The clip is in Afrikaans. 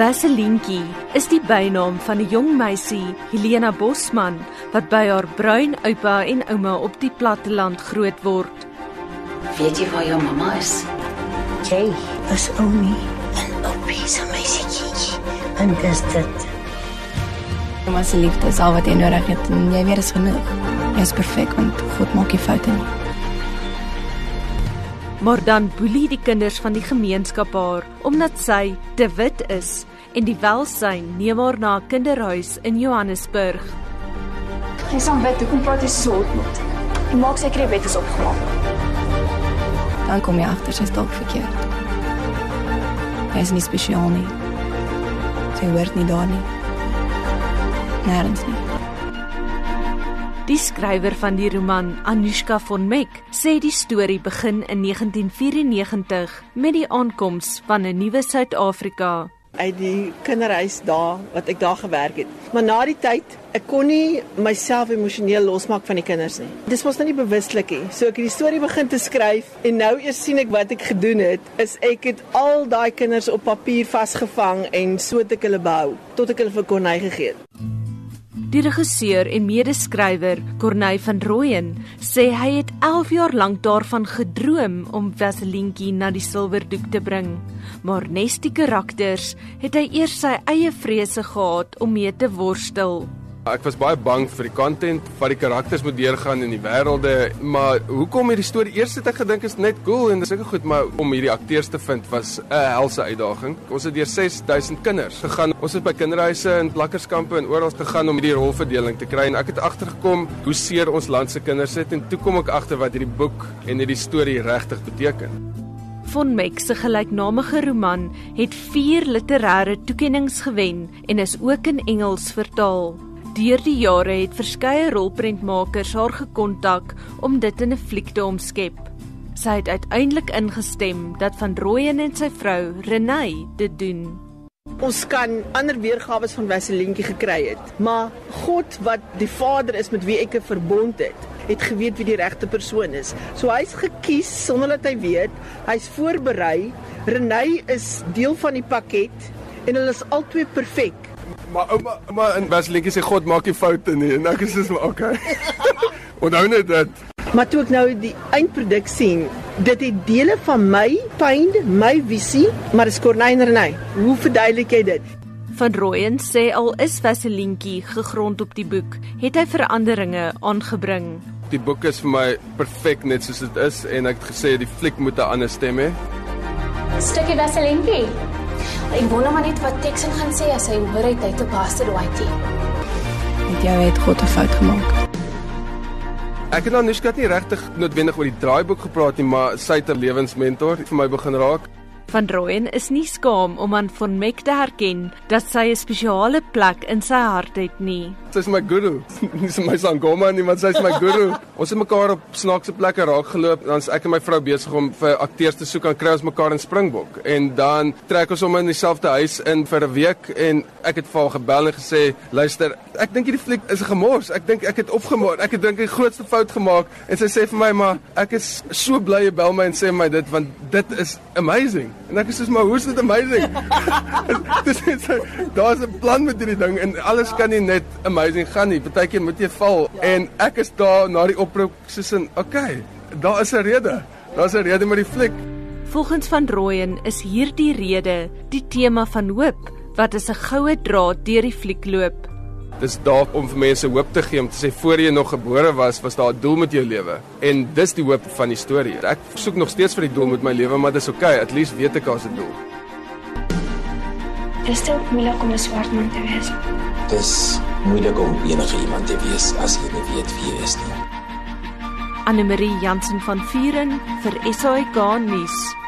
Vaselientjie is die bynaam van 'n jong meisie, Helena Bosman, wat by haar bruin oupa en ouma op die platteland groot word. Weet jy waar jou mamma is? Jy is Oumi en Oppie se meisietjie. En dis dit. Mamma se liefde is al wat jy nodig het en jy weet dit is genoeg. Jy is perfek want God maak nie foute nie. Maar dan boelie die kinders van die gemeenskap haar omdat sy te wit is en die welsyn neem haar na 'n kinderhuis in Johannesburg. Jy's aan wet, hoekom praat jy so met? Jy maak seker die wet is opgemaak. Dan kom jy agter sy's dalk verkeerd. Hy is nie spesiaal nie. Sy hoort nie daar nie. Nêrens nie. Die skrywer van die roman, Anushka von Meck, sê die storie begin in 1994 met die aankoms van 'n nuwe Suid-Afrika. Uit die kinderhuis daar wat ek daar gewerk het. Maar na die tyd, ek kon nie myself emosioneel losmaak van die kinders nie. Dis mos nou nie bewuslik nie. So ek het die storie begin te skryf en nou eers sien ek wat ek gedoen het, is ek het al daai kinders op papier vasgevang en so het ek hulle behou tot ek hulle vir Corneille gegee het. Die regisseur en medeskrywer, Corneille van Rooyen, sê hy het 11 jaar lank daarvan gedroom om Vaselientjie na die silwerdoek te bring. Maar nes die karakters, het hy eers sy eie vrese gehad om mee te worstel. Ek was baie bang vir die content, wat die karakters moet deurgaan in die wêrelde, maar hoekom hierdie storie eers het ek gedink is net cool en sulke goed, maar om hierdie akteurs te vind was 'n helse uitdaging. Ons het deur 6000 kinders gegaan. Ons het by kinderhuise en plakkerskampe en oral gegaan om hierdie rolverdeling te kry en ek het agtergekom hoe seer ons land se kinders sit en toe kom ek agter wat hierdie boek en hierdie storie regtig beteken. Von Meck se gelyknamige roman het 4 literêre toekenninge gewen en is ook in Engels vertaal. Deur die jare het verskeie rolprentmakers haar gekontak om dit in 'n fliek te omskep. Sy het uiteindelik ingestem dat Van Rooyen en sy vrou Renay dit doen. Ons kan ander weergawe van Vaselientjie gekry het, maar God wat die Vader is met wie ek 'n verbond het, het geweet wie die regte persoon is. So hy's gekies sonder dat hy weet. Hy's voorberei. Renay is deel van die pakket en hulle is albei perfek. Maar ouma, maar in Baselientjie sê God maak nie foute nie en ek is soos maar okay. Onthou net dit. Maar toe ek nou die eindproduk sien, dit het dele van my pyn, my visie, maar dis Corneille en Renay. Hoe verduidelik jy dit? Van Rooyen sê al is Vaselientjie gegrond op die boek, het hy veranderinge aangebring. Die boek is vir my perfek net soos dit is en ek het gesê die fliek moet 'n ander stem hê. Stukkie Vaselientjie. Ek wonder maar net wat Texan gaan sê as hy hoor hy het 'n bastard whitey. Met jou het God 'n fout gemaak. Ek het nou Anushka nie regtig noodwendig oor die draaiboek gepraat nie, maar sy het 'n lewensmentor vir my begin raak. Van Rooyen is nie skaam om aan Von Meck te herken dat sy 'n spesiale plek in sy hart het nie. Sy's my guru. Nie so my sangoma nie, maar sy's my guru. ons het mekaar op snaakse plekke raak geloop. Dan's ek en my vrou besig om vir akteurs te soek aan kry ons mekaar in Springbok. En dan trek ons hom in dieselfde huis in vir 'n week en ek het vir haar gebel en gesê, "Luister, ek dink hierdie fliek is 'n gemors. Ek dink ek het opgemaak. Ek het dink die grootste fout gemaak." En sy sê vir my, "Maar ek is so bly jy bel my en sê my dit want dit is amazing." En ek is soos, "Maar hoe's dit amazing?" Dis net so, daar's 'n plan met hierdie ding en alles kan nie net amazing gaan nie. Partykeer moet jy val en ek is daar na die oproep soos in, "Okay, daar is 'n rede. Daar's 'n rede met die fliek." Volgens Van Rooyen is hierdie rede die tema van hoop wat as 'n goue draad deur die fliek loop. Dis daar om vir mense hoop te gee om te sê voor jy nog gebore was, was daar 'n doel met jou lewe. En dis die hoop van die storie. Ek soek nog steeds vir die doel met my lewe, maar dis oukei, okay, at least weet ek daar's 'n doel. Dis te moeilik om 'n swart man te wees. Dis moeilik om enige iemand te wees as jy nie weet wie jy is nie. Anne Marie Jansen van Vuren vir SAK nuus.